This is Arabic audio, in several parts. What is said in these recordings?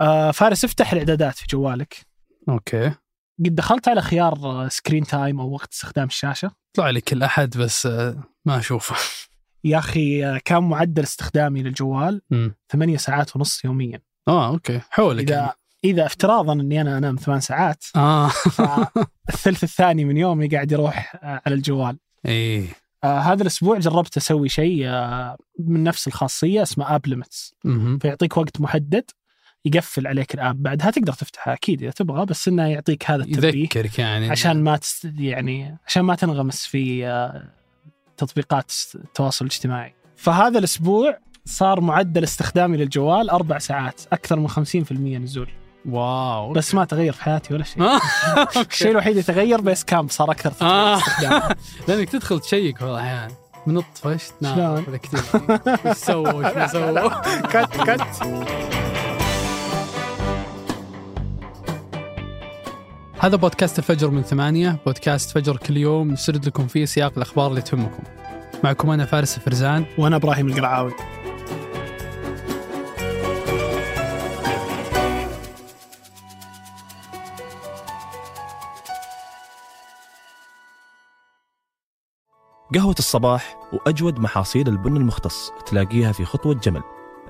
آه فارس افتح الاعدادات في جوالك. أوكي. قد دخلت على خيار screen time أو وقت استخدام الشاشة؟ طلع لي كل أحد بس آه، ما أشوفه. يا أخي آه، كان معدل استخدامي للجوال. ثمانية ساعات ونص يوميا. آه أوكي. حولك إذا إذا افتراضا إني أنا أنام ثمان ساعات آه. فالثلث الثاني من يومي قاعد يروح على الجوال. إيه. آه هذا الأسبوع جربت أسوي شيء آه من نفس الخاصية اسمه app limits. فيعطيك وقت محدد يقفل عليك ال app بعدها تقدر تفتحها أكيد إذا تبغى بس إنه يعطيك هذا التنبيه يذكرك يعني. عشان ما تست... يعني عشان ما تنغمس في آه، تطبيقات التواصل الاجتماعي. فهذا الأسبوع صار معدل استخدامي للجوال أربع ساعات أكثر من 50% نزول. wow بس ما تغير في حياتي ولا شيء. الشيء الوحيد اللي تغير Base camp صار أكثر آه. استخدام. لأنك تدخل check والله أحيانا من طفشت نام شلون؟ هذا كثير. وش سووا؟ وش ما سووا؟ كت كت هذا بودكاست الفجر من ثمانية. بودكاست فجر كل يوم نسرد لكم فيه سياق الأخبار اللي تهمكم. معكم أنا فارس فرزان وأنا إبراهيم القرعاوي. قهوة الصباح وأجود محاصيل البن المختص تلاقيها في خطوة جمل.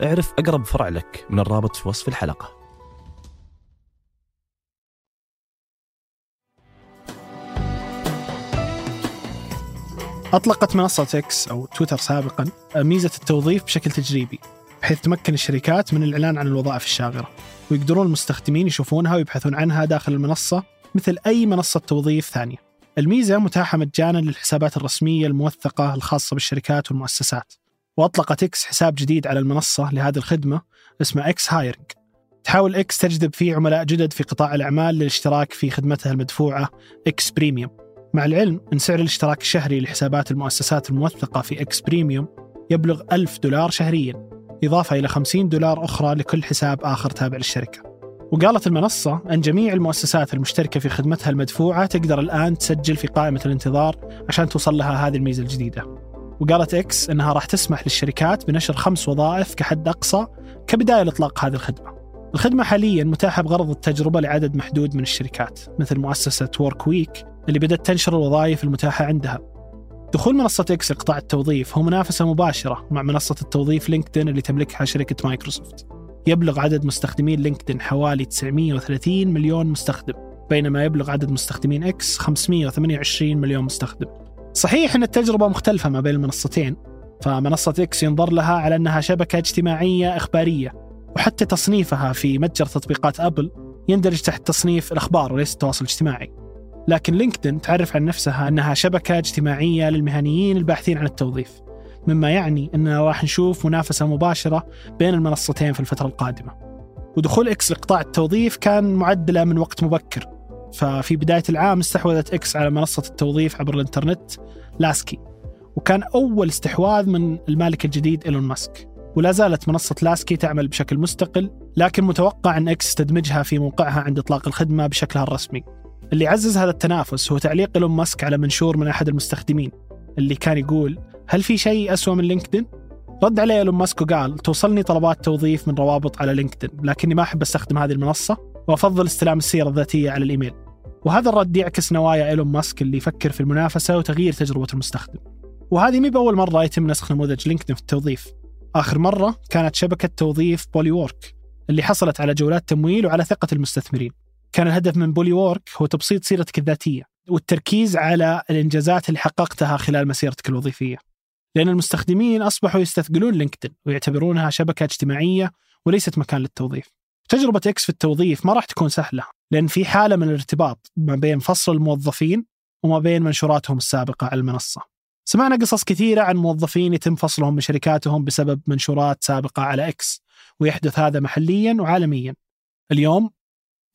اعرف أقرب فرع لك من الرابط في وصف الحلقة. أطلقت منصة إكس أو تويتر سابقا ميزة التوظيف بشكل تجريبي بحيث تمكن الشركات من الإعلان عن الوظائف الشاغرة ويقدرون المستخدمين يشوفونها ويبحثون عنها داخل المنصة مثل أي منصة توظيف ثانية. الميزة متاحة مجانا للحسابات الرسمية الموثقة الخاصة بالشركات والمؤسسات. وأطلقت إكس حساب جديد على المنصة لهذه الخدمة اسمه X Hiring. تحاول إكس تجذب فيه عملاء جدد في قطاع الأعمال للاشتراك في خدمتها المدفوعة X Premium. مع العلم أن سعر الاشتراك الشهري لحسابات المؤسسات الموثقة في X Premium يبلغ 1000 دولار شهريا إضافة إلى 50 دولار أخرى لكل حساب آخر تابع للشركة. وقالت المنصة أن جميع المؤسسات المشتركة في خدمتها المدفوعة تقدر الآن تسجل في قائمة الانتظار عشان توصل لها هذه الميزة الجديدة. وقالت إكس أنها راح تسمح للشركات بنشر خمس وظائف كحد أقصى كبداية لإطلاق هذه الخدمة. الخدمة حاليا متاحة بغرض التجربة لعدد محدود من الشركات مثل مؤسسة Workweek اللي بدأت تنشر الوظائف المتاحة عندها. دخول منصة إكس لقطاع التوظيف هو منافسة مباشرة مع منصة التوظيف لينكدين اللي تملكها شركة مايكروسوفت. يبلغ عدد مستخدمين لينكدين حوالي 930 مليون مستخدم بينما يبلغ عدد مستخدمين إكس 528 مليون مستخدم. صحيح أن التجربة مختلفة ما بين المنصتين فمنصة إكس ينظر لها على أنها شبكة اجتماعية إخبارية وحتى تصنيفها في متجر تطبيقات أبل يندرج تحت تصنيف الأخبار وليس التواصل الاجتماعي. لكن لينكدين تعرف عن نفسها أنها شبكة اجتماعية للمهنيين الباحثين عن التوظيف مما يعني أننا راح نشوف منافسة مباشرة بين المنصتين في الفترة القادمة. ودخول إكس لقطاع التوظيف كان معد له من وقت مبكر ففي بداية العام استحوذت إكس على منصة التوظيف عبر الإنترنت Laskie وكان أول استحواذ من المالك الجديد إيلون ماسك. ولا زالت منصة Laskie تعمل بشكل مستقل لكن متوقع أن إكس تدمجها في موقعها عند إطلاق الخدمة بشكلها الرسمي. اللي عزز هذا التنافس هو تعليق إيلون ماسك على منشور من أحد المستخدمين اللي كان يقول هل في شيء أسوأ من لينكدين؟ رد عليه إيلون ماسك وقال توصلني طلبات توظيف من روابط على لينكدين لكني ما أحب أستخدم هذه المنصة وأفضل استلام السيرة الذاتية على الإيميل. وهذا الرد يعكس نوايا إيلون ماسك اللي يفكر في المنافسة وتغيير تجربة المستخدم. وهذه مي بأول مرة يتم نسخ نموذج لينكدين في التوظيف. آخر مرة كانت شبكة توظيف Polywork اللي حصلت على جولات تمويل وعلى ثقة المستثمرين. كان الهدف من Polywork هو تبسيط سيرتك الذاتية والتركيز على الإنجازات اللي حققتها خلال مسيرتك الوظيفية. لأن المستخدمين أصبحوا يستثقلون لينكدين ويعتبرونها شبكة اجتماعية وليست مكان للتوظيف. تجربة إكس في التوظيف ما راح تكون سهلة لأن في حالة من الارتباط ما بين فصل الموظفين وما بين منشوراتهم السابقة على المنصة. سمعنا قصص كثيرة عن موظفين يتم فصلهم من شركاتهم بسبب منشورات سابقة على إكس ويحدث هذا محليا وعالميا. اليوم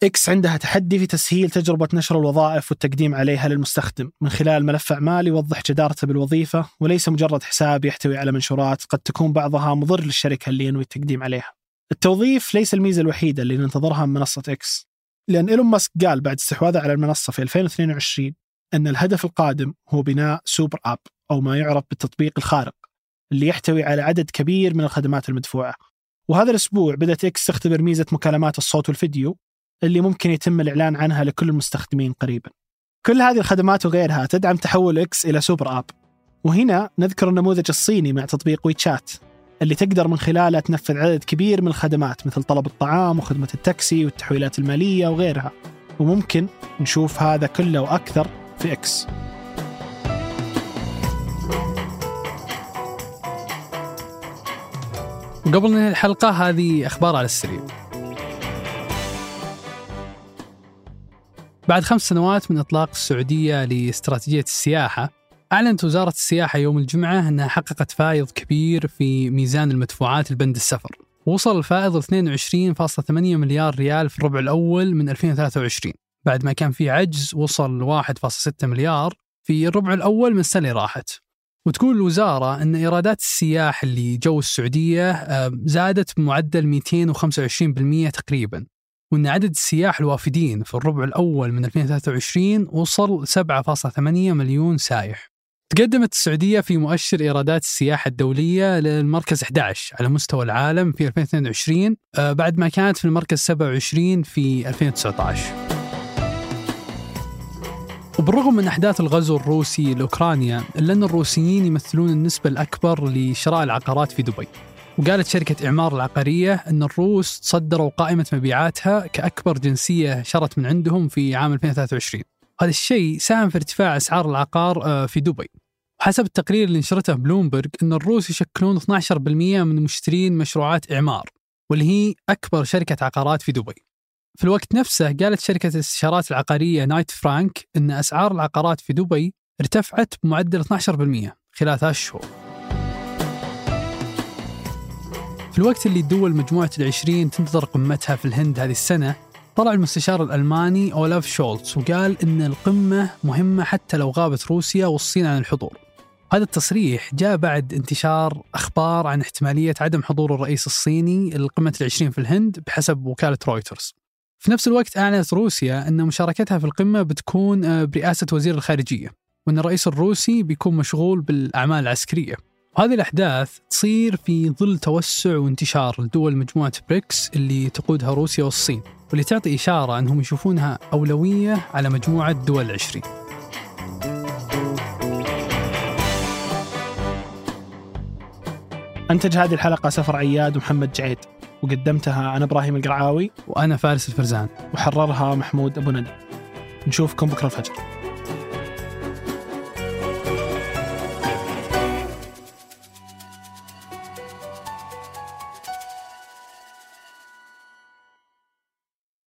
إكس عندها تحدي في تسهيل تجربة نشر الوظائف والتقديم عليها للمستخدم. من خلال ملف أعمال يوضح جدارته بالوظيفة وليس مجرد حساب يحتوي على منشورات قد تكون بعضها مضر للشركة اللي ينوي التقديم عليها. التوظيف ليس الميزة الوحيدة اللي ننتظرها من منصة إكس لأن إيلون ماسك قال بعد استحواذه على المنصة في 2022 أن الهدف القادم هو بناء super app أو ما يعرف بالتطبيق الخارق اللي يحتوي على عدد كبير من الخدمات المدفوعة. وهذا الأسبوع بدأت إكس تختبر ميزة مكالمات الصوت والفيديو اللي ممكن يتم الإعلان عنها لكل المستخدمين قريبا. كل هذه الخدمات وغيرها تدعم تحول إكس إلى super app. وهنا نذكر النموذج الصيني مع تطبيق WeChat اللي تقدر من خلاله تنفذ عدد كبير من الخدمات مثل طلب الطعام وخدمة التاكسي والتحويلات المالية وغيرها. وممكن نشوف هذا كله وأكثر في إكس. وقبل ننهي الحلقة هذه أخبار على السريع. بعد خمس سنوات من إطلاق السعودية لاستراتيجية السياحة أعلنت وزارة السياحة يوم الجمعة أنها حققت فائض كبير في ميزان المدفوعات البند السفر. وصل الفائض 22.8 مليار ريال في الربع الأول من 2023 بعد ما كان في عجز وصل 1.6 مليار في الربع الأول من السنة اللي راحت. وتقول الوزارة أن إيرادات السياح اللي جو السعودية آه، زادت بمعدل 225% تقريبا. وأن عدد السياح الوافدين في الربع الأول من 2023 وصل 7.8 مليون سايح. تقدمت السعودية في مؤشر إيرادات السياحة الدولية للمركز 11 على مستوى العالم في 2022 آه، بعد ما كانت في المركز 27 في 2019 وبالرغم من أحداث الغزو الروسي لأوكرانيا إلا أن الروسيين يمثلون النسبة الأكبر لشراء العقارات في دبي. وقالت شركة إعمار العقارية أن الروس تصدروا قائمة مبيعاتها كأكبر جنسية شرت من عندهم في عام 2023 هذا الشيء ساهم في ارتفاع أسعار العقار آه، في دبي. وحسب التقرير اللي نشرته بلومبرج أن الروس يشكلون 12% من مشترين مشروعات إعمار واللي هي أكبر شركة عقارات في دبي. في الوقت نفسه قالت شركة الاستشارات العقارية نايت فرانك أن أسعار العقارات في دبي ارتفعت بمعدل 12% خلال ثلاث شهور. في الوقت اللي دول مجموعة العشرين تنتظر قمتها في الهند هذه السنة طلع المستشار الألماني أولاف شولتز وقال أن القمة مهمة حتى لو غابت روسيا والصين عن الحضور. هذا التصريح جاء بعد انتشار أخبار عن احتمالية عدم حضور الرئيس الصيني لقمة العشرين في الهند بحسب وكالة رويترز. في نفس الوقت أعلنت روسيا أن مشاركتها في القمة بتكون آه، برئاسة وزير الخارجية وأن الرئيس الروسي بيكون مشغول بالأعمال العسكرية. وهذه الأحداث تصير في ظل توسع وانتشار لدول مجموعة بريكس اللي تقودها روسيا والصين واللي تعطي إشارة أنهم يشوفونها أولوية على مجموعة دول العشرين أنتج هذه الحلقة سفر عياد ومحمد جعيد وقدمتها أنا إبراهيم القرعاوي وأنا فارس الفرزان. وحررها محمود أبو ندى. نشوفكم بكرة الفجر.